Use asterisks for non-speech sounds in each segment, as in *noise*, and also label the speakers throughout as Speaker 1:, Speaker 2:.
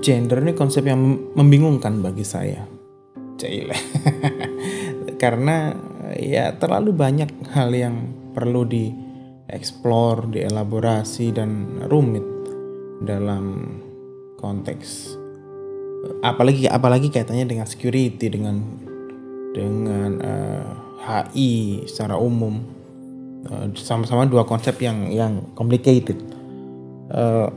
Speaker 1: gender ini konsep yang membingungkan bagi saya. Cile. *laughs* Karena ya terlalu banyak hal yang perlu dieksplor, dielaborasi dan rumit dalam konteks apalagi apalagi kaitannya dengan security dengan dengan uh, eh, HI secara umum uh, sama-sama dua konsep yang yang complicated uh,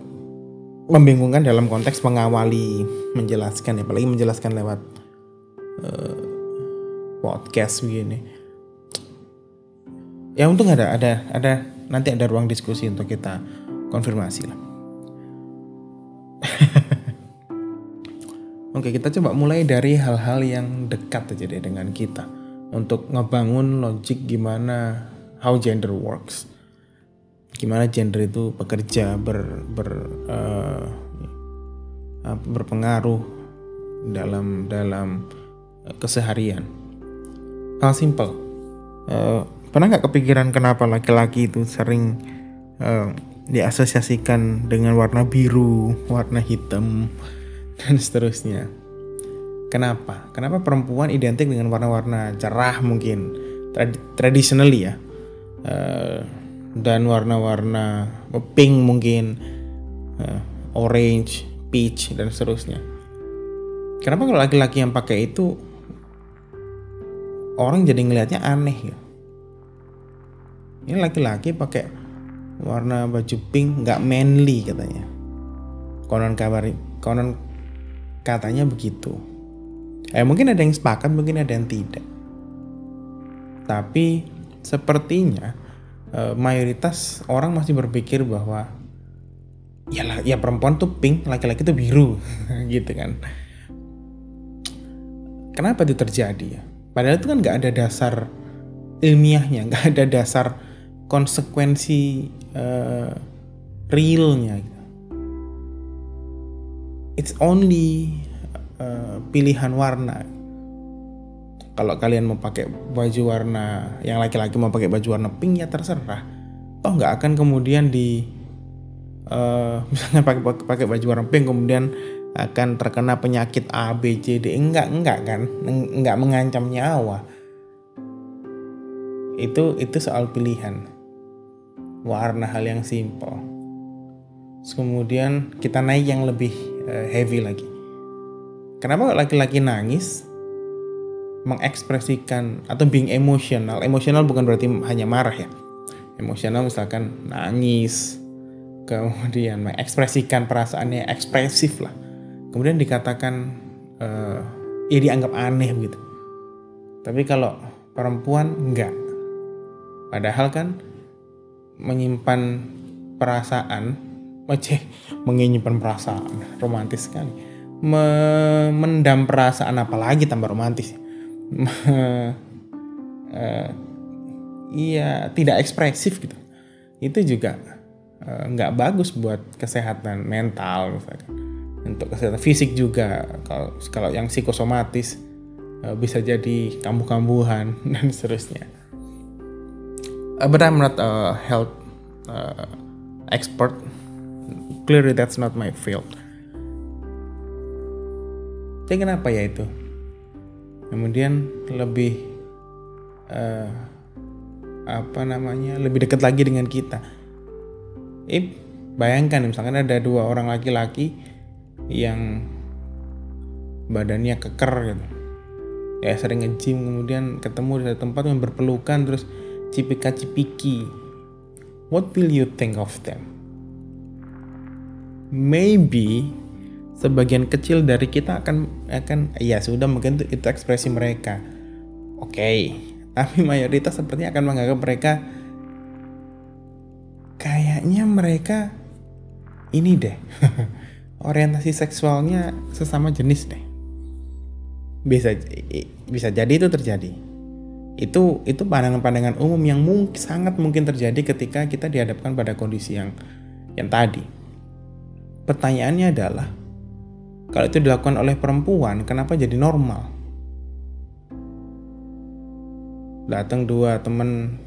Speaker 1: membingungkan dalam konteks mengawali menjelaskan ya apalagi menjelaskan lewat uh, podcast begini. Ya untung ada ada ada nanti ada ruang diskusi untuk kita konfirmasi lah. *laughs* Oke, kita coba mulai dari hal-hal yang dekat aja deh dengan kita. Untuk ngebangun logik gimana how gender works. Gimana gender itu bekerja ber, ber uh, berpengaruh dalam dalam keseharian. Hal simple. Uh, pernah nggak kepikiran kenapa laki-laki itu sering uh, diasosiasikan dengan warna biru, warna hitam, *laughs* dan seterusnya. Kenapa? Kenapa perempuan identik dengan warna-warna cerah mungkin Trad traditionally ya uh, dan warna-warna pink mungkin uh, orange, peach dan seterusnya. Kenapa kalau laki-laki yang pakai itu orang jadi ngelihatnya aneh ya? Ini laki-laki pakai warna baju pink nggak manly katanya. Konon kabar konon Katanya begitu. Eh mungkin ada yang sepakat, mungkin ada yang tidak. Tapi sepertinya eh, mayoritas orang masih berpikir bahwa ya ya perempuan tuh pink, laki-laki tuh biru, *laughs* gitu kan. Kenapa itu terjadi ya? Padahal itu kan nggak ada dasar ilmiahnya, nggak ada dasar konsekuensi uh, realnya. Gitu it's only uh, pilihan warna. Kalau kalian mau pakai baju warna yang laki-laki mau pakai baju warna pink ya terserah. Toh nggak akan kemudian di uh, *laughs* misalnya pakai pakai baju warna pink kemudian akan terkena penyakit A B C D. Enggak enggak kan? Enggak mengancam nyawa. Itu itu soal pilihan. Warna hal yang simple. Kemudian kita naik yang lebih uh, heavy lagi. Kenapa laki-laki nangis mengekspresikan atau being emosional? Emosional bukan berarti hanya marah ya. Emosional misalkan nangis, kemudian mengekspresikan perasaannya ekspresif lah. Kemudian dikatakan uh, ya dianggap aneh gitu. Tapi kalau perempuan enggak. Padahal kan menyimpan perasaan Wajah menyimpan perasaan romantis sekali. Memendam perasaan apalagi tambah romantis. Uh, *laughs* iya tidak ekspresif gitu. Itu juga uh, nggak bagus buat kesehatan mental misalkan. Untuk kesehatan fisik juga kalau kalau yang psikosomatis uh, bisa jadi kambuh-kambuhan *laughs* dan seterusnya. Uh, but I'm not a health uh, expert clearly that's not my field jadi kenapa ya itu kemudian lebih uh, apa namanya lebih dekat lagi dengan kita. Eh bayangkan misalkan ada dua orang laki-laki yang badannya keker gitu. Ya sering nge-gym kemudian ketemu di tempat yang berpelukan terus cipika cipiki what will you think of them? Maybe sebagian kecil dari kita akan akan ya sudah mungkin itu, itu ekspresi mereka. Oke okay. tapi mayoritas sepertinya akan menganggap mereka kayaknya mereka ini deh *laughs* orientasi seksualnya sesama jenis deh. Bisa bisa jadi itu terjadi. Itu itu pandangan-pandangan umum yang mungkin sangat mungkin terjadi ketika kita dihadapkan pada kondisi yang yang tadi. Pertanyaannya adalah, kalau itu dilakukan oleh perempuan, kenapa jadi normal? Datang dua teman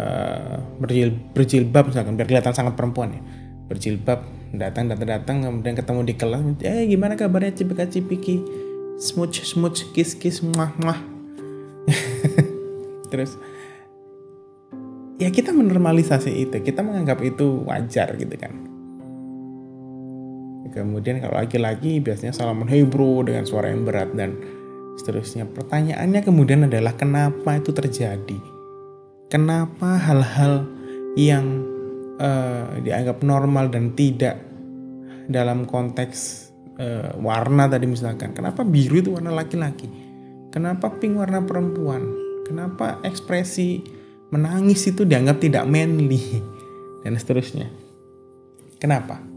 Speaker 1: uh, berjil, berjilbab misalkan, biar kelihatan sangat perempuan ya, berjilbab datang datang datang kemudian ketemu di kelas eh gimana kabarnya cipika cipiki? Smooch smooch kiss kiss muah muah *laughs* terus ya kita menormalisasi itu kita menganggap itu wajar gitu kan kemudian kalau laki-laki biasanya salaman hey dengan suara yang berat dan seterusnya. Pertanyaannya kemudian adalah kenapa itu terjadi? Kenapa hal-hal yang uh, dianggap normal dan tidak dalam konteks uh, warna tadi misalkan? Kenapa biru itu warna laki-laki? Kenapa pink warna perempuan? Kenapa ekspresi menangis itu dianggap tidak manly? Dan seterusnya. Kenapa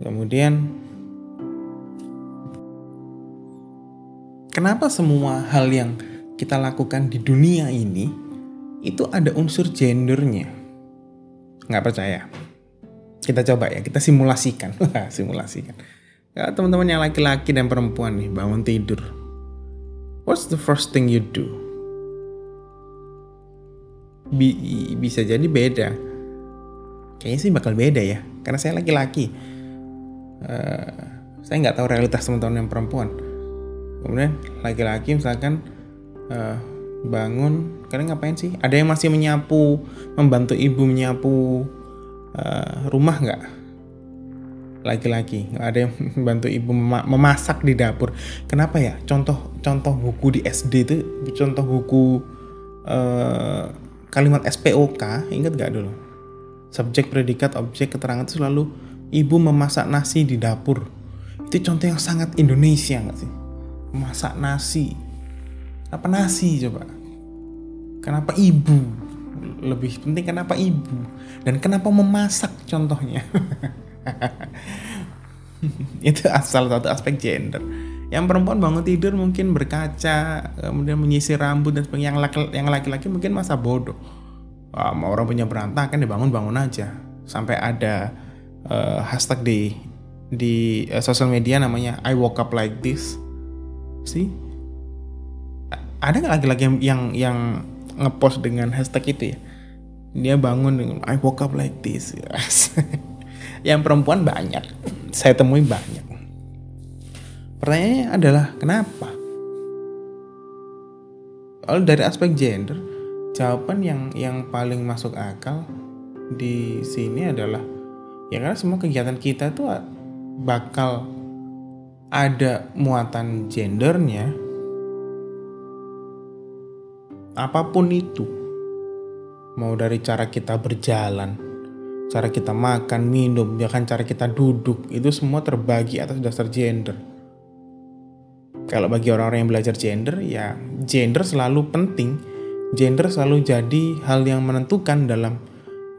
Speaker 1: kemudian kenapa semua hal yang kita lakukan di dunia ini itu ada unsur gendernya. Nggak percaya? Kita coba ya, kita simulasikan. *laughs* simulasikan. Kalau teman-teman yang laki-laki dan perempuan nih bangun tidur. What's the first thing you do? Bi bisa jadi beda. Kayaknya sih bakal beda ya, karena saya laki-laki. Uh, saya nggak tahu realitas teman-teman yang perempuan. Kemudian laki-laki misalkan uh, bangun kalian ngapain sih? Ada yang masih menyapu membantu ibu menyapu uh, rumah nggak? Laki-laki ada yang *laughs* membantu ibu memasak di dapur. Kenapa ya? Contoh contoh buku di SD itu contoh buku uh, kalimat SPOK ingat gak dulu? Subjek predikat objek keterangan itu selalu ibu memasak nasi di dapur. Itu contoh yang sangat Indonesia nggak sih? Masak nasi. Apa nasi coba? Kenapa ibu? Lebih penting kenapa ibu? Dan kenapa memasak contohnya? *laughs* Itu asal satu aspek gender. Yang perempuan bangun tidur mungkin berkaca kemudian menyisir rambut dan sebagainya. Yang laki yang laki-laki mungkin masa bodoh. Wah, orang punya berantakan dibangun bangun aja. Sampai ada uh, hashtag di di uh, sosial media namanya I woke up like this. Sih ada nggak laki-laki yang yang, yang ngepost dengan hashtag itu ya? Dia bangun dengan I woke up like this. *laughs* Yang perempuan banyak. Saya temui banyak. Pertanyaannya adalah kenapa? Kalau dari aspek gender jawaban yang yang paling masuk akal di sini adalah ya karena semua kegiatan kita tuh bakal ada muatan gendernya apa pun itu. Mau dari cara kita berjalan cara kita makan minum bahkan cara kita duduk itu semua terbagi atas dasar gender. Kalau bagi orang-orang yang belajar gender ya gender selalu penting. Gender selalu jadi hal yang menentukan dalam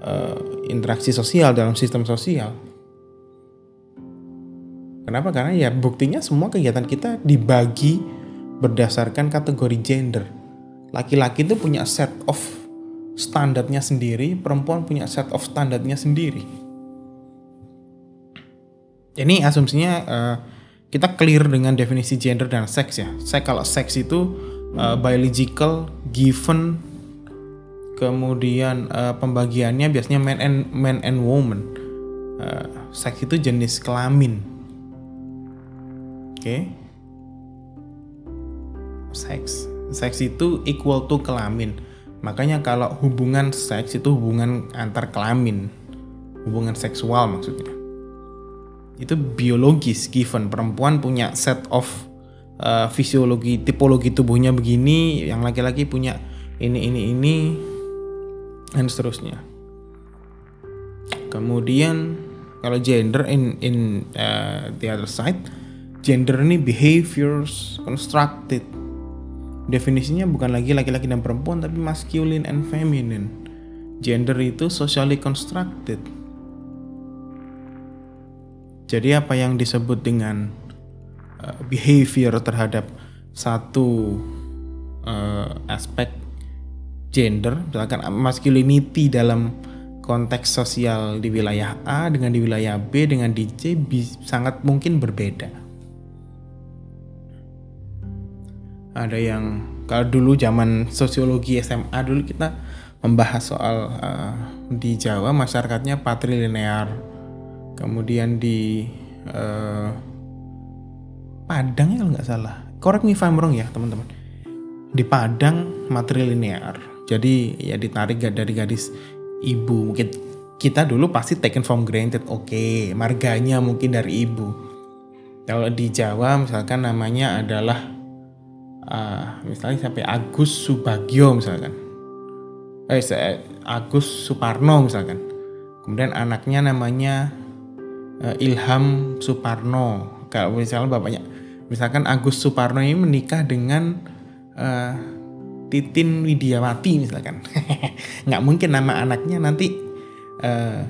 Speaker 1: uh, interaksi sosial dalam sistem sosial Kenapa? Karena ya buktinya semua kegiatan kita dibagi berdasarkan kategori gender. Laki-laki itu punya set of standarnya sendiri, perempuan punya set of standarnya sendiri. Ini asumsinya uh, kita clear dengan definisi gender dan seks ya. Saya kalau seks itu uh, biological given kemudian uh, pembagiannya biasanya man and man and woman. Uh, seks itu jenis kelamin. Okay? seks. Seks itu equal to kelamin. Makanya kalau hubungan seks itu hubungan antar kelamin. Hubungan seksual maksudnya. Itu biologis given. Perempuan punya set of uh, fisiologi tipologi tubuhnya begini yang laki-laki punya ini ini ini dan seterusnya. Kemudian kalau gender in in uh, the other side gender ini behaviors constructed. Definisinya bukan lagi laki-laki dan perempuan tapi masculine and feminine. Gender itu socially constructed. Jadi apa yang disebut dengan uh, behavior terhadap satu uh, aspek gender misalkan masculinity dalam konteks sosial di wilayah A dengan di wilayah B dengan di C sangat mungkin berbeda. Ada yang kalau dulu zaman sosiologi SMA dulu kita membahas soal uh, di Jawa masyarakatnya patrilinear. Kemudian di uh, Padang ya kalau nggak salah. Correct me if I'm wrong ya teman-teman. Di Padang matrilinear jadi ya ditarik dari gadis ibu. Mungkin kita dulu pasti taken from granted. Oke okay, marganya mungkin dari ibu. Kalau di Jawa misalkan namanya adalah uh, misalnya sampai Agus Subagio misalkan. Eh Agus Suparno misalkan. Kemudian anaknya namanya uh, Ilham Suparno. Kalau misalnya bapaknya misalkan Agus Suparno ini menikah dengan uh, Titin Widiawati misalkan. *laughs* Nggak mungkin nama anaknya nanti uh,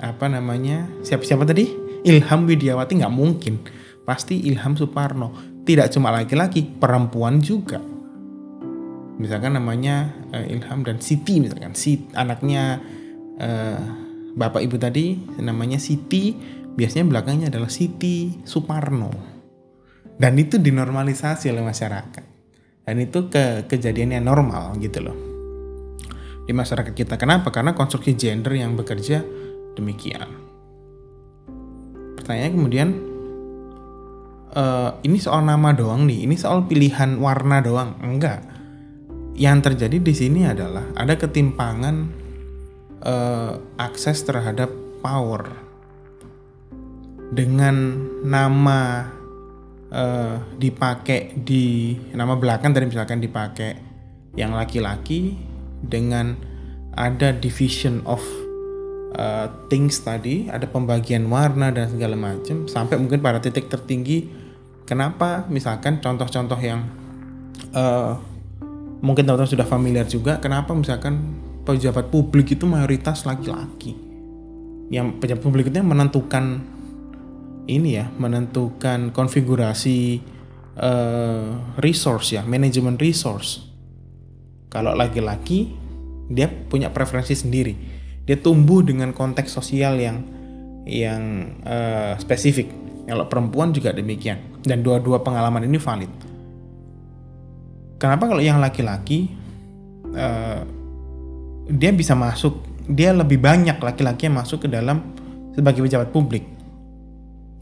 Speaker 1: apa namanya siapa-siapa tadi? Ilham Widiawati nggak mungkin. Pasti Ilham Suparno. Tidak cuma laki-laki perempuan juga. Misalkan namanya uh, Ilham dan Siti misalkan. Si anaknya uh, bapak ibu tadi namanya Siti biasanya belakangnya adalah Siti Suparno. Dan itu dinormalisasi oleh masyarakat dan itu ke kejadiannya normal gitu loh di masyarakat kita. Kenapa? Karena konstruksi gender yang bekerja demikian. Pertanyaannya kemudian, uh, ini soal nama doang nih, ini soal pilihan warna doang? Enggak. Yang terjadi di sini adalah ada ketimpangan uh, akses terhadap power dengan nama uh, dipakai di nama belakang dari misalkan dipakai yang laki-laki dengan ada division of uh, things tadi, ada pembagian warna dan segala macam sampai mungkin pada titik tertinggi kenapa misalkan contoh-contoh yang uh, mungkin teman-teman sudah familiar juga kenapa misalkan pejabat publik itu mayoritas laki-laki? Yang pejabat publik itu menentukan ini ya menentukan konfigurasi uh, resource ya manajemen resource kalau laki-laki dia punya preferensi sendiri. Dia tumbuh dengan konteks sosial yang yang uh, spesifik. Kalau perempuan juga demikian. Dan dua-dua pengalaman ini valid. Kenapa kalau yang laki-laki uh, dia bisa masuk, dia lebih banyak laki-laki yang masuk ke dalam sebagai pejabat publik.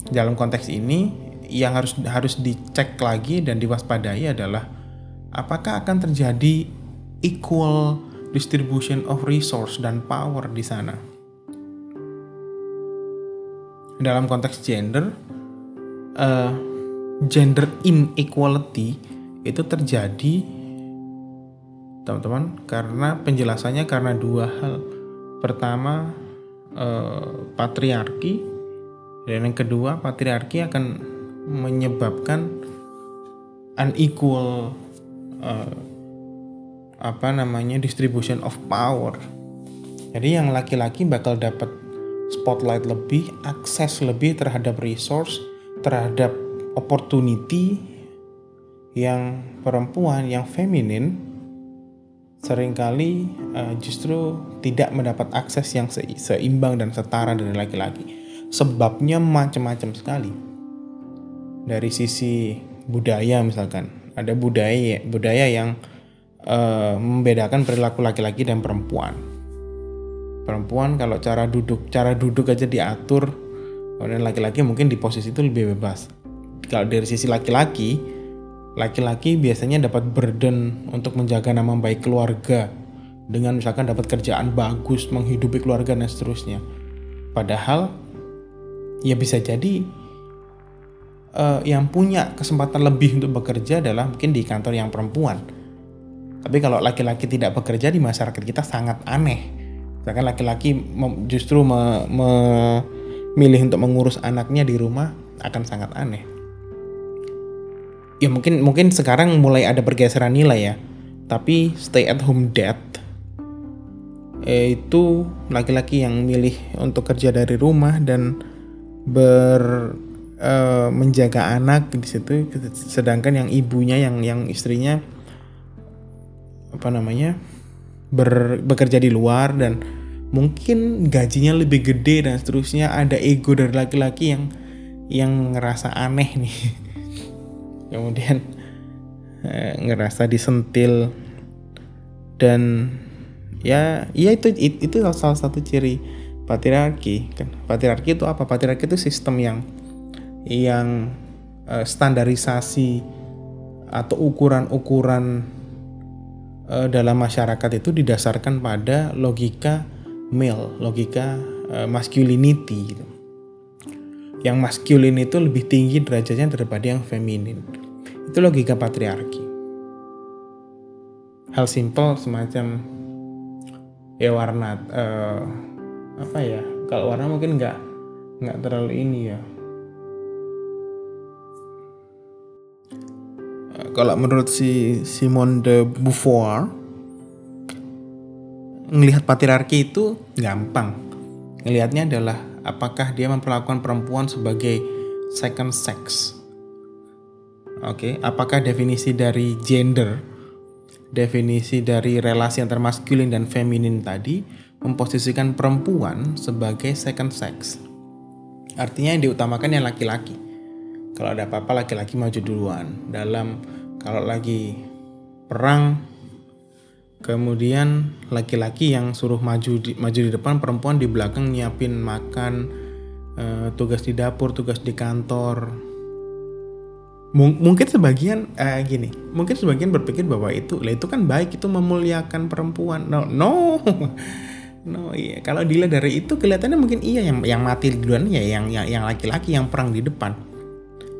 Speaker 1: Dalam konteks ini yang harus harus dicek lagi dan diwaspadai adalah apakah akan terjadi equal distribution of resource dan power di sana. Dalam konteks gender, uh, gender inequality itu terjadi, teman-teman, karena penjelasannya karena dua hal. Pertama, uh, patriarki, dan yang kedua, patriarki akan menyebabkan unequal uh, apa namanya distribution of power. Jadi yang laki-laki bakal dapat spotlight lebih, akses lebih terhadap resource, terhadap opportunity yang perempuan, yang feminin sering kali uh, justru tidak mendapat akses yang se seimbang dan setara dari laki-laki. Sebabnya macam-macam sekali. Dari sisi budaya misalkan, ada budaya budaya yang uh, membedakan perilaku laki-laki dan perempuan. Perempuan kalau cara duduk, cara duduk aja diatur, kemudian laki-laki mungkin di posisi itu lebih bebas. Kalau dari sisi laki-laki, laki-laki biasanya dapat burden untuk menjaga nama baik keluarga dengan misalkan dapat kerjaan bagus, menghidupi keluarga dan seterusnya. Padahal ya bisa jadi uh, yang punya kesempatan lebih untuk bekerja adalah mungkin di kantor yang perempuan tapi kalau laki-laki tidak bekerja di masyarakat kita sangat aneh. Misalkan laki-laki justru memilih untuk mengurus anaknya di rumah akan sangat aneh. Ya mungkin mungkin sekarang mulai ada pergeseran nilai ya. Tapi stay at home dad itu laki-laki yang milih untuk kerja dari rumah dan ber uh, menjaga anak di situ sedangkan yang ibunya yang yang istrinya apa namanya ber, bekerja di luar dan mungkin gajinya lebih gede dan seterusnya. Ada ego dari laki-laki yang yang ngerasa aneh nih. *laughs* Kemudian eh, ngerasa disentil. Dan ya ya itu itu salah satu ciri patriarki kan? Patriarki itu apa? Patriarki itu sistem yang yang uh, standarisasi atau ukuran-ukuran uh, dalam masyarakat itu didasarkan pada logika male logika uh, masculinity gitu. yang maskulin itu lebih tinggi derajatnya daripada yang feminin. Itu logika patriarki. Hal simple semacam ya warna uh, apa ya? Kalau warna mungkin nggak nggak terlalu ini ya. Uh, kalau menurut si Simone de Beauvoir ngelihat patriarki itu gampang. Ngelihatnya adalah apakah dia memperlakukan perempuan sebagai second sex? Oke okay? apakah definisi dari gender definisi dari relasi antara maskulin dan feminin tadi memposisikan perempuan sebagai second sex. Artinya yang diutamakan yang laki-laki. Kalau ada apa-apa laki-laki maju duluan. Dalam kalau lagi perang kemudian laki-laki yang suruh maju di, maju di depan perempuan di belakang nyiapin makan uh, tugas di dapur tugas di kantor mungkin sebagian uh, gini mungkin sebagian berpikir bahwa itu lah itu kan baik itu memuliakan perempuan no no *laughs* no iya. Kalau dilihat dari itu kelihatannya mungkin iya yang yang mati duluan ya yang yang yang laki-laki yang perang di depan.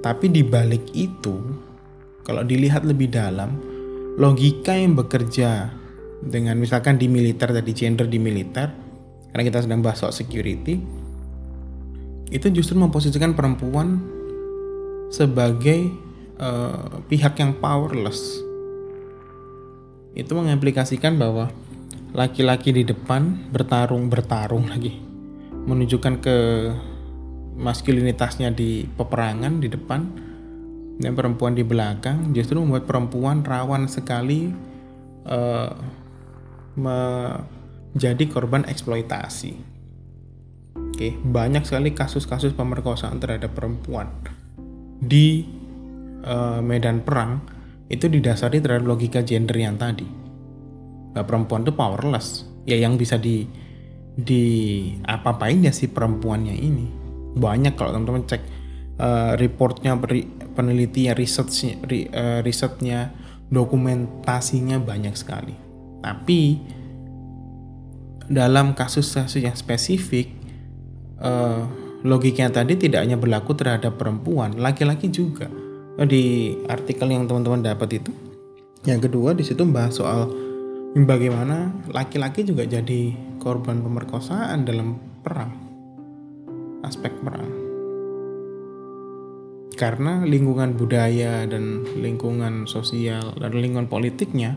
Speaker 1: Tapi di balik itu kalau dilihat lebih dalam logika yang bekerja dengan misalkan di militer tadi gender di militer karena kita sedang bahas soal security itu justru memposisikan perempuan sebagai uh, pihak yang powerless. Itu mengimplikasikan bahwa laki-laki di depan bertarung bertarung lagi menunjukkan ke maskulinitasnya di peperangan di depan dan perempuan di belakang justru membuat perempuan rawan sekali uh, menjadi korban eksploitasi. Oke, banyak sekali kasus-kasus pemerkosaan terhadap perempuan di uh, medan perang itu didasari terhadap logika gender yang tadi. Nah, perempuan itu powerless. Ya yang bisa di di apa-apain ya si perempuannya ini. Banyak kalau teman-teman cek uh, reportnya, penelitian, risetnya, uh, risetnya, dokumentasinya banyak sekali. Tapi dalam kasus-kasus yang spesifik, uh, logikanya tadi tidak hanya berlaku terhadap perempuan, laki-laki juga di artikel yang teman-teman dapat itu. Yang kedua di situ membahas soal bagaimana laki-laki juga jadi korban pemerkosaan dalam perang. Aspek perang. Karena lingkungan budaya dan lingkungan sosial dan lingkungan politiknya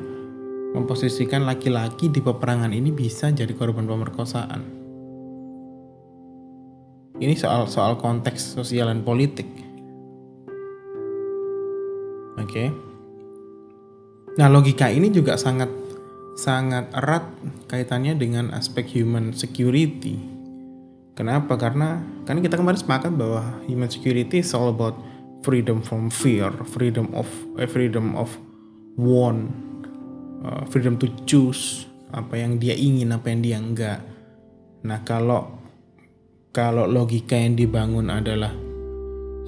Speaker 1: memposisikan laki-laki di peperangan ini bisa jadi korban pemerkosaan. Ini soal soal konteks sosial dan politik Oke. Okay. Nah, logika ini juga sangat sangat erat kaitannya dengan aspek human security. Kenapa? Karena kan kita kemarin sepakat bahwa human security is all about freedom from fear, freedom of eh, freedom of want, uh, freedom to choose apa yang dia ingin, apa yang dia enggak. Nah, kalau kalau logika yang dibangun adalah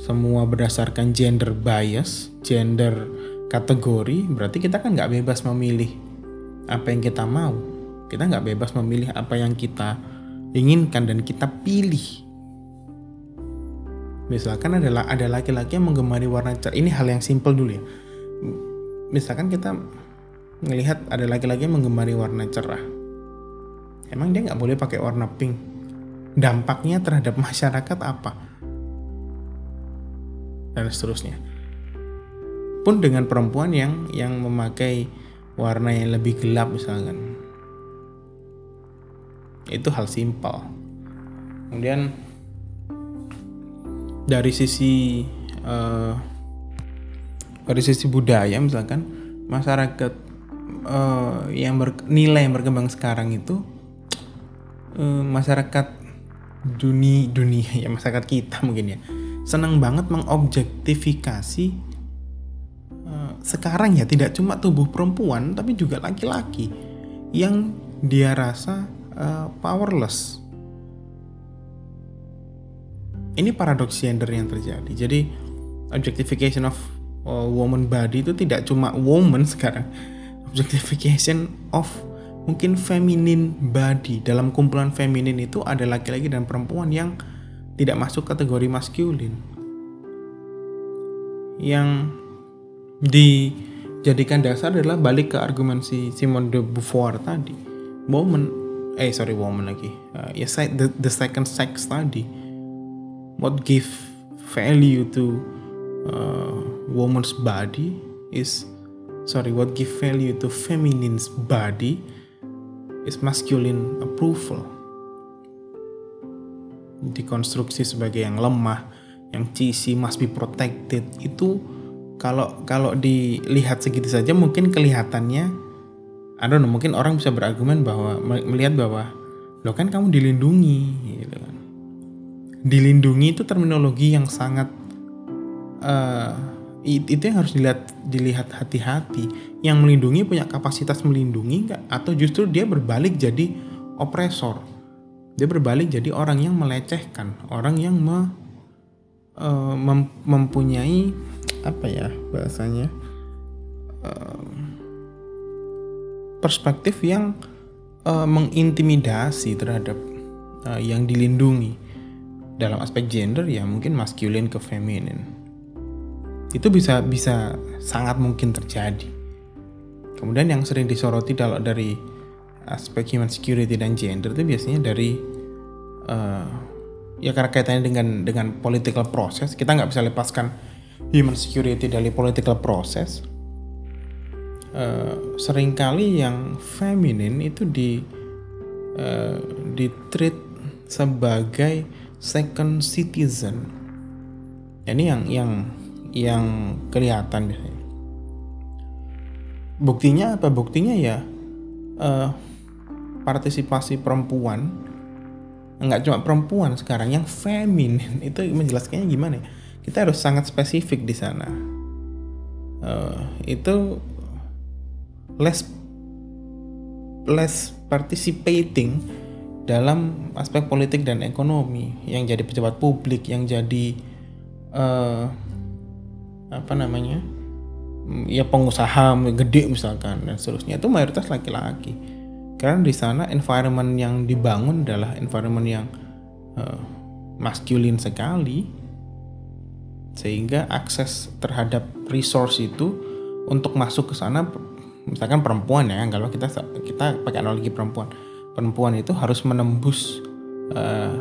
Speaker 1: semua berdasarkan gender bias, gender kategori, berarti kita kan nggak bebas memilih apa yang kita mau. Kita nggak bebas memilih apa yang kita inginkan dan kita pilih. Misalkan adalah ada laki-laki yang menggemari warna cerah. Ini hal yang simple dulu ya. Misalkan kita melihat ada laki-laki yang menggemari warna cerah. Emang dia nggak boleh pakai warna pink. Dampaknya terhadap *laughs* masyarakat apa? dan seterusnya. Pun dengan perempuan yang yang memakai warna yang lebih gelap misalkan. Itu hal simpel. Kemudian dari sisi uh, dari sisi budaya misalkan masyarakat uh, yang nilai yang berkembang sekarang itu uh, masyarakat dunia dunia ya masyarakat kita mungkin ya senang banget mengobjektifikasi sekarang ya tidak cuma tubuh perempuan tapi juga laki-laki yang dia rasa uh, powerless. Ini paradoks gender yang terjadi. Jadi objectification of uh, woman body itu tidak cuma woman sekarang. Objectification of mungkin feminine body. Dalam kumpulan feminin itu ada laki-laki dan perempuan yang tidak masuk kategori maskulin. Yang dijadikan dasar adalah balik ke argumen si Simone de Beauvoir tadi. Woman, eh sorry woman lagi. Uh, ya the, the second sex tadi. What give value to uh, woman's body is sorry what give value to feminine's body is masculine approval dikonstruksi sebagai yang lemah yang cheesy must be protected itu kalau kalau dilihat segitu saja mungkin kelihatannya I don't know, mungkin orang bisa berargumen bahwa melihat bahwa lo kan kamu dilindungi gitu kan. Dilindungi itu terminologi yang sangat uh, itu yang harus dilihat dilihat hati-hati. Yang melindungi punya kapasitas melindungi nggak? Atau justru dia berbalik jadi opresor dia berbalik jadi orang yang melecehkan orang yang me, uh, mem, mempunyai apa ya bahasanya uh, perspektif yang uh, mengintimidasi terhadap uh, yang dilindungi dalam aspek gender ya mungkin maskulin ke feminin itu bisa bisa sangat mungkin terjadi. Kemudian yang sering disoroti kalau dari aspek human security dan gender itu biasanya dari uh, ya karena kaitannya dengan dengan political process kita nggak bisa lepaskan human security dari political process. Uh, sering kali yang feminin itu di uh, di treat sebagai second citizen. Ini yang yang yang kelihatan biasanya. Buktinya apa? Buktinya ya uh, partisipasi perempuan nggak cuma perempuan sekarang yang feminin *laughs* itu menjelaskannya gimana ya? Kita harus sangat spesifik di sana. Uh, itu less less participating dalam aspek politik dan ekonomi yang jadi pejabat publik yang jadi uh, apa namanya ya pengusaha gede misalkan dan seterusnya. Itu mayoritas laki-laki. Karena di sana environment yang dibangun adalah environment yang uh, maskulin sekali sehingga akses terhadap resource itu untuk masuk ke sana misalkan perempuan ya kalau kita kita pakai analogi perempuan. Perempuan itu harus menembus uh,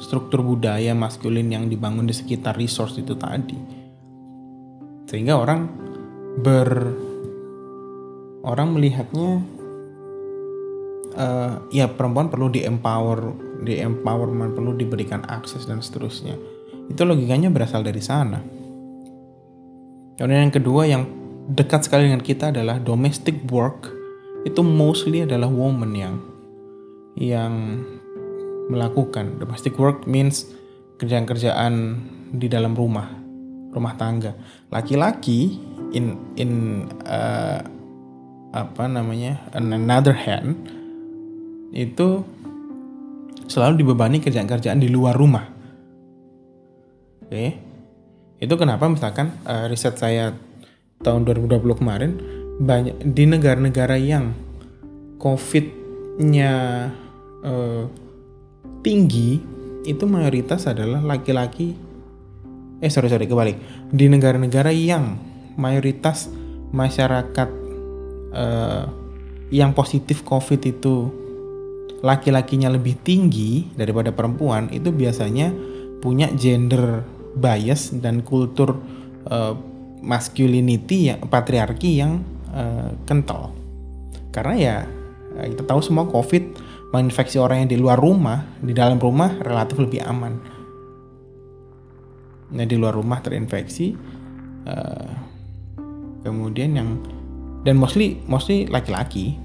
Speaker 1: struktur budaya maskulin yang dibangun di sekitar resource itu tadi. Sehingga orang ber orang melihatnya uh, ya perempuan perlu di empower di empowerment perlu diberikan akses dan seterusnya itu logikanya berasal dari sana kemudian yang kedua yang dekat sekali dengan kita adalah domestic work itu mostly adalah woman yang yang melakukan domestic work means kerjaan-kerjaan di dalam rumah rumah tangga. Laki-laki in in uh, apa namanya in another hand itu selalu dibebani kerjaan-kerjaan di luar rumah. Okay. Itu kenapa misalkan uh, riset saya tahun 2020 kemarin banyak di negara-negara yang COVID-nya uh, tinggi itu mayoritas adalah laki-laki eh sorry sorry kebalik di negara-negara yang mayoritas masyarakat uh, yang positif COVID itu laki-lakinya lebih tinggi daripada perempuan itu biasanya punya gender bias dan kultur uh, masculinity yang patriarki yang uh, kental. Karena ya kita tahu semua COVID menginfeksi orang yang di luar rumah di dalam rumah relatif lebih aman. Nah di luar rumah terinfeksi uh, kemudian yang dan mostly mostly laki-laki.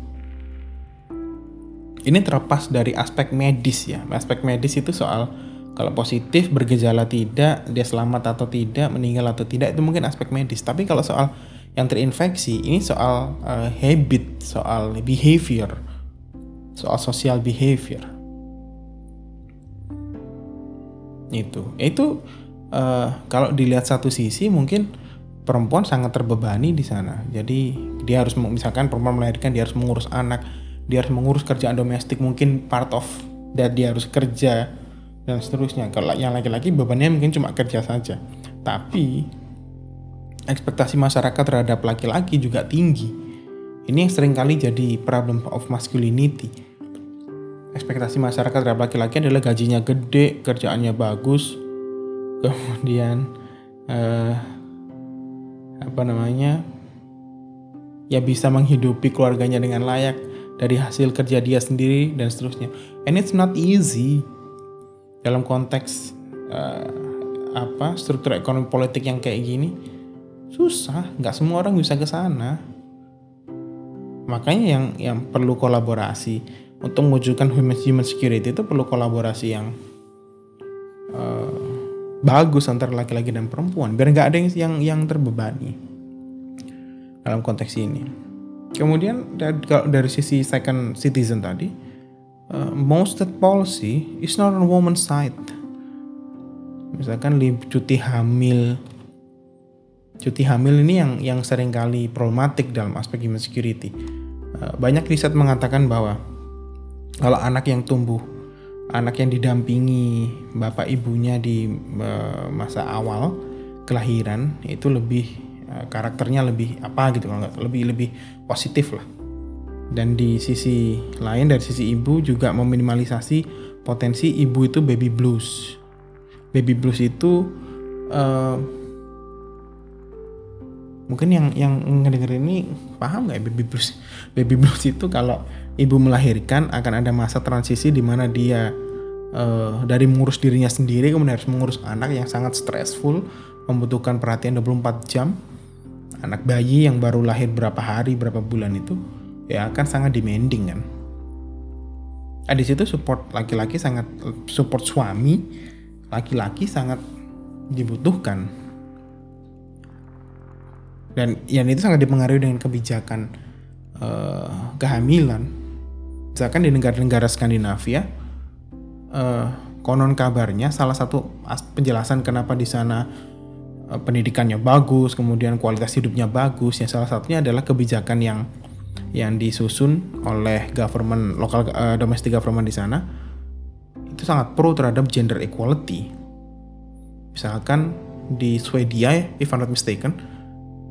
Speaker 1: Ini terlepas dari aspek medis ya. Aspek medis itu soal kalau positif bergejala tidak dia selamat atau tidak meninggal atau tidak itu mungkin aspek medis. Tapi kalau soal yang terinfeksi ini soal uh, habit soal behavior soal social behavior. Itu. Itu uh, kalau dilihat satu sisi mungkin perempuan sangat terbebani di sana. Jadi dia harus misalkan perempuan melahirkan dia harus mengurus anak dia harus mengurus kerjaan domestik mungkin part of that dia harus kerja dan seterusnya. Kalau yang laki-laki bebannya mungkin cuma kerja saja. Tapi ekspektasi masyarakat terhadap laki-laki juga tinggi. Ini yang sering kali jadi problem of masculinity. Ekspektasi masyarakat terhadap laki-laki adalah gajinya gede, kerjaannya bagus, kemudian eh, apa namanya ya bisa menghidupi keluarganya dengan layak dari hasil kerja dia sendiri dan seterusnya. And it's not easy dalam konteks uh, apa struktur ekonomi politik yang kayak gini susah, nggak semua orang bisa ke sana. Makanya yang yang perlu kolaborasi untuk mewujudkan human, human security itu perlu kolaborasi yang uh, bagus antara laki-laki dan perempuan biar nggak ada yang, yang yang terbebani dalam konteks ini. Kemudian dari, dari sisi second citizen tadi, uh, most that policy is not on woman's side. Misalkan cuti hamil, cuti hamil ini yang yang sering kali problematik dalam aspek human security. Uh, banyak riset mengatakan bahwa kalau anak yang tumbuh anak yang didampingi bapak ibunya di uh, masa awal kelahiran itu lebih karakternya lebih apa gitu lebih lebih positif lah dan di sisi lain dari sisi ibu juga meminimalisasi potensi ibu itu baby blues baby blues itu uh, mungkin yang yang ngedenger ini paham nggak ya baby blues *laughs* baby blues itu kalau ibu melahirkan akan ada masa transisi di mana dia uh, dari mengurus dirinya sendiri kemudian harus mengurus anak yang sangat stressful, membutuhkan perhatian 24 jam. Anak bayi yang baru lahir berapa hari, berapa bulan itu ya akan sangat demanding kan. Nah, di situ support laki-laki sangat support suami laki-laki sangat dibutuhkan. Dan yang itu sangat dipengaruhi dengan kebijakan uh, kehamilan misalkan di negara-negara Skandinavia uh, konon kabarnya salah satu penjelasan kenapa di sana uh, pendidikannya bagus kemudian kualitas hidupnya bagus ya salah satunya adalah kebijakan yang yang disusun oleh government lokal uh, domestic government di sana itu sangat pro terhadap gender equality misalkan di Swedia if I'm not mistaken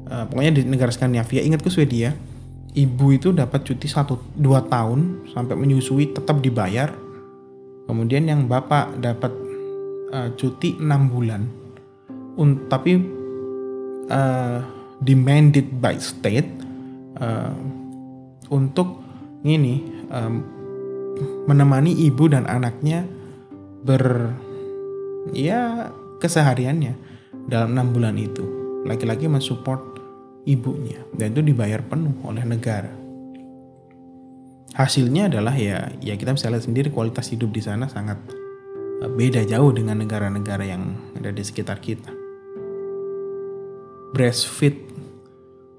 Speaker 1: uh, pokoknya di negara Skandinavia ingat ke Swedia ibu itu dapat cuti satu dua tahun sampai menyusui tetap dibayar. Kemudian yang bapak dapat uh, cuti enam bulan. Un, tapi uh, demanded by state uh, untuk ini um, menemani ibu dan anaknya ber ya kesehariannya dalam enam bulan itu. Laki-laki mensupport ibunya dan itu dibayar penuh oleh negara. Hasilnya adalah ya ya kita bisa lihat sendiri kualitas hidup di sana sangat eh, beda jauh dengan negara-negara yang ada di sekitar kita. Breastfeed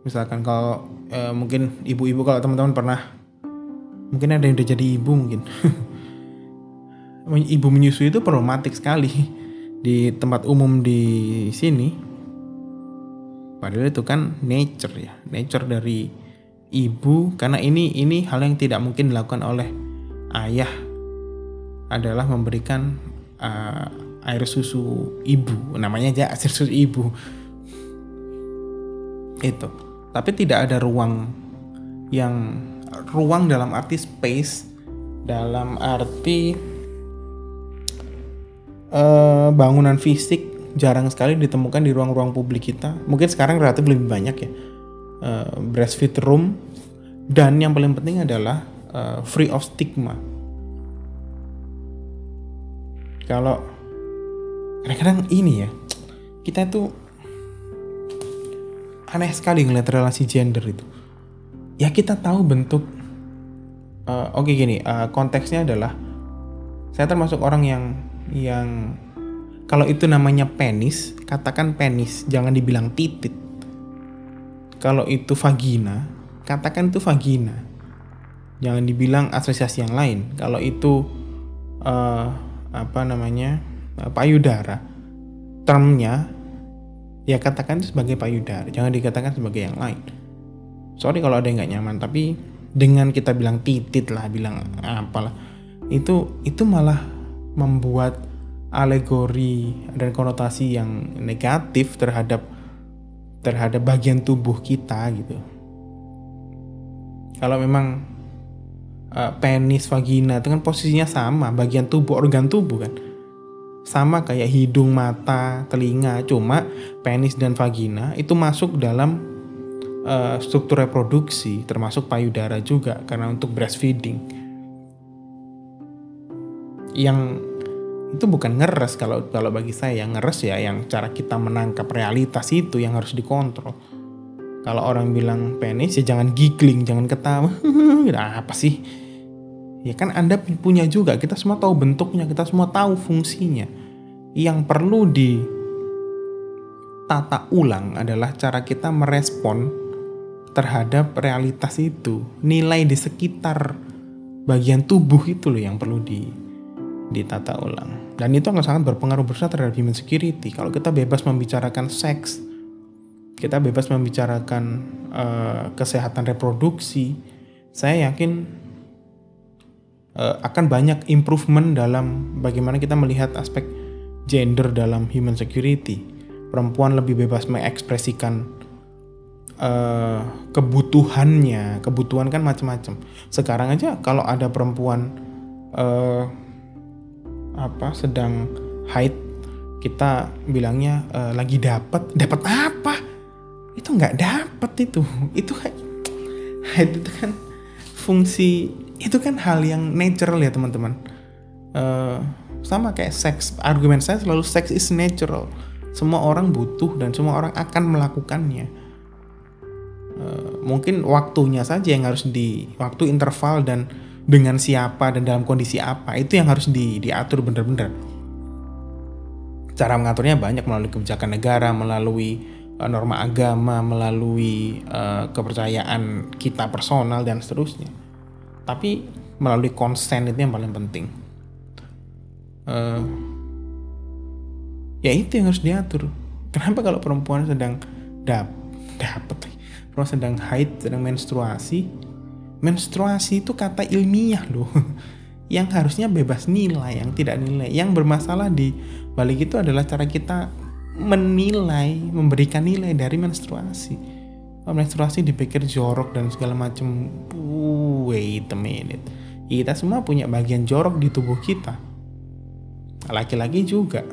Speaker 1: misalkan kalau eh, mungkin ibu-ibu kalau teman-teman pernah mungkin ada yang udah jadi ibu mungkin *laughs* ibu menyusui itu problematik sekali di tempat umum di sini Padahal itu kan nature ya, nature dari ibu karena ini ini hal yang tidak mungkin dilakukan oleh ayah adalah memberikan uh, air susu ibu, namanya aja air susu ibu. Itu. Tapi tidak ada ruang yang ruang dalam arti space dalam arti uh, bangunan fisik jarang sekali ditemukan di ruang-ruang publik kita. Mungkin sekarang relatif lebih banyak ya. Uh, breastfeed room dan yang paling penting adalah uh, free of stigma. Kalau kadang-kadang ini ya, kita itu aneh sekali ngeliat relasi gender itu. Ya kita tahu bentuk. Uh, Oke okay, gini, uh, konteksnya adalah saya termasuk orang yang yang kalau itu namanya penis, katakan penis, jangan dibilang titit. Kalau itu vagina, katakan itu vagina. jangan dibilang asosiasi yang lain kalau itu uh, apa namanya payudara termnya ya katakan sebagai payudara jangan dikatakan sebagai yang lain. Sorry kalau ada yang nggak nyaman tapi dengan kita bilang titit lah bilang apalah itu itu malah membuat alegori dan konotasi yang negatif terhadap terhadap bagian tubuh kita gitu. Kalau memang uh, penis vagina itu kan posisinya sama bagian tubuh organ tubuh kan sama kayak hidung, mata, telinga, cuma penis dan vagina itu masuk dalam uh, struktur reproduksi, termasuk payudara juga karena untuk breastfeeding. Yang itu bukan ngeres kalau kalau bagi saya yang ngeres ya yang cara kita menangkap realitas itu yang harus dikontrol. Kalau orang bilang penis ya jangan giggling, jangan ketawa. *laughs* apa sih? Ya kan Anda punya juga, kita semua tahu bentuknya, kita semua tahu fungsinya. Yang perlu ditata ulang adalah cara kita merespon terhadap realitas itu. Nilai di sekitar bagian tubuh itu loh yang perlu di ditata ulang. Dan itu akan sangat berpengaruh besar terhadap human security. Kalau kita bebas membicarakan seks, kita bebas membicarakan uh, kesehatan reproduksi, saya yakin uh, akan banyak improvement dalam bagaimana kita melihat aspek gender dalam human security. Perempuan lebih bebas mengekspresikan uh, kebutuhannya. Kebutuhan kan macam-macam. Sekarang aja kalau ada perempuan uh, apa sedang haid, kita bilangnya uh, lagi dapat. Dapat apa? Itu nggak dapat itu. Itu haid itu kan fungsi itu kan hal yang natural ya teman-teman. Uh, sama kayak seks. Argumen saya selalu seks is natural. Semua orang butuh dan semua orang akan melakukannya. Uh, mungkin waktunya saja yang harus di waktu interval dan dengan siapa dan dalam kondisi apa itu yang harus di, diatur benar-benar. Cara mengaturnya banyak melalui kebijakan negara melalui uh, norma agama melalui uh, kepercayaan kita personal dan seterusnya tapi melalui konsen itu yang paling penting. Uh, ya itu yang harus diatur. Kenapa kalau perempuan sedang dap dapat perempuan sedang haid sedang menstruasi. Menstruasi itu kata ilmiah loh. *laughs* Yang harusnya bebas nilai yang tidak nilai. Yang bermasalah di balik itu adalah cara kita menilai memberikan nilai dari menstruasi menstruasi dipikir jorok dan segala macam wait a minute. Kita semua punya bagian jorok di tubuh kita. Laki-laki juga.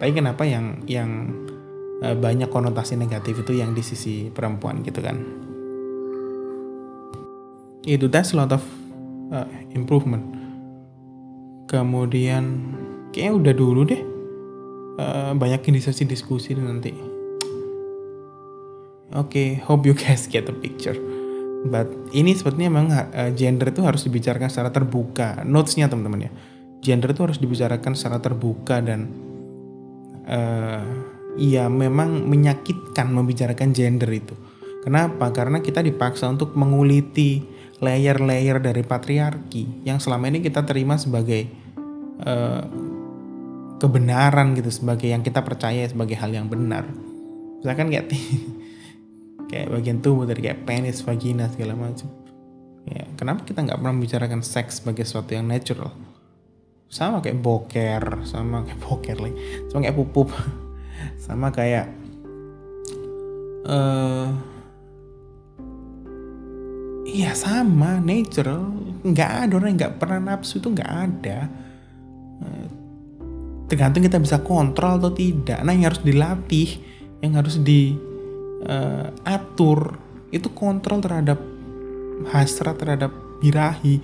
Speaker 1: Tapi kenapa yang yang eh, banyak konotasi negatif itu yang di sisi perempuan gitu kan? Itu that's a lot of uh, improvement. Kemudian kayaknya udah dulu deh uh, banyakin diskusi diskusi nanti okay, hope you guys get the picture. But ini sepertinya memang uh, gender itu harus dibicarakan secara terbuka. Notesnya teman-teman ya, gender itu harus dibicarakan secara terbuka dan uh, ya memang menyakitkan membicarakan gender itu. Kenapa? Karena kita dipaksa untuk menguliti layer-layer dari patriarki yang selama ini kita terima sebagai uh, kebenaran gitu, sebagai yang kita percaya sebagai hal yang benar. Misalkan kayak *laughs* kayak bagian tubuh dari kayak penis, vagina segala macam. Ya, kenapa kita nggak pernah membicarakan seks sebagai sesuatu yang natural? Sama kayak boker, sama kayak *laughs* boker lagi, sama kayak pupup, *laughs* sama kayak uh, iya sama natural. Nggak ada orang yang nggak pernah nafsu itu nggak ada. Uh, tergantung kita bisa kontrol atau tidak. Nah yang harus dilatih, yang harus di uh, atur itu kontrol terhadap hasrat terhadap birahi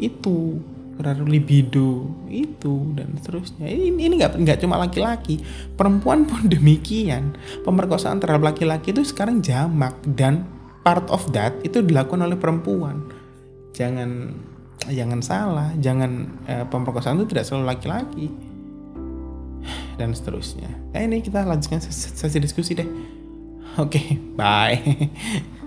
Speaker 1: itu terhadap libido itu dan seterusnya. Ini ini nggak nggak cuma laki-laki perempuan pun *laughs* demikian. Pemerkosaan terhadap laki-laki itu sekarang jamak dan part of that itu dilakukan oleh perempuan. Jangan jangan salah jangan eh, pemerkosaan itu tidak selalu laki-laki. *sighs* Dan seterusnya. Nah ini kita lanjutkan sesi diskusi deh okay, *laughs* bye. *laughs*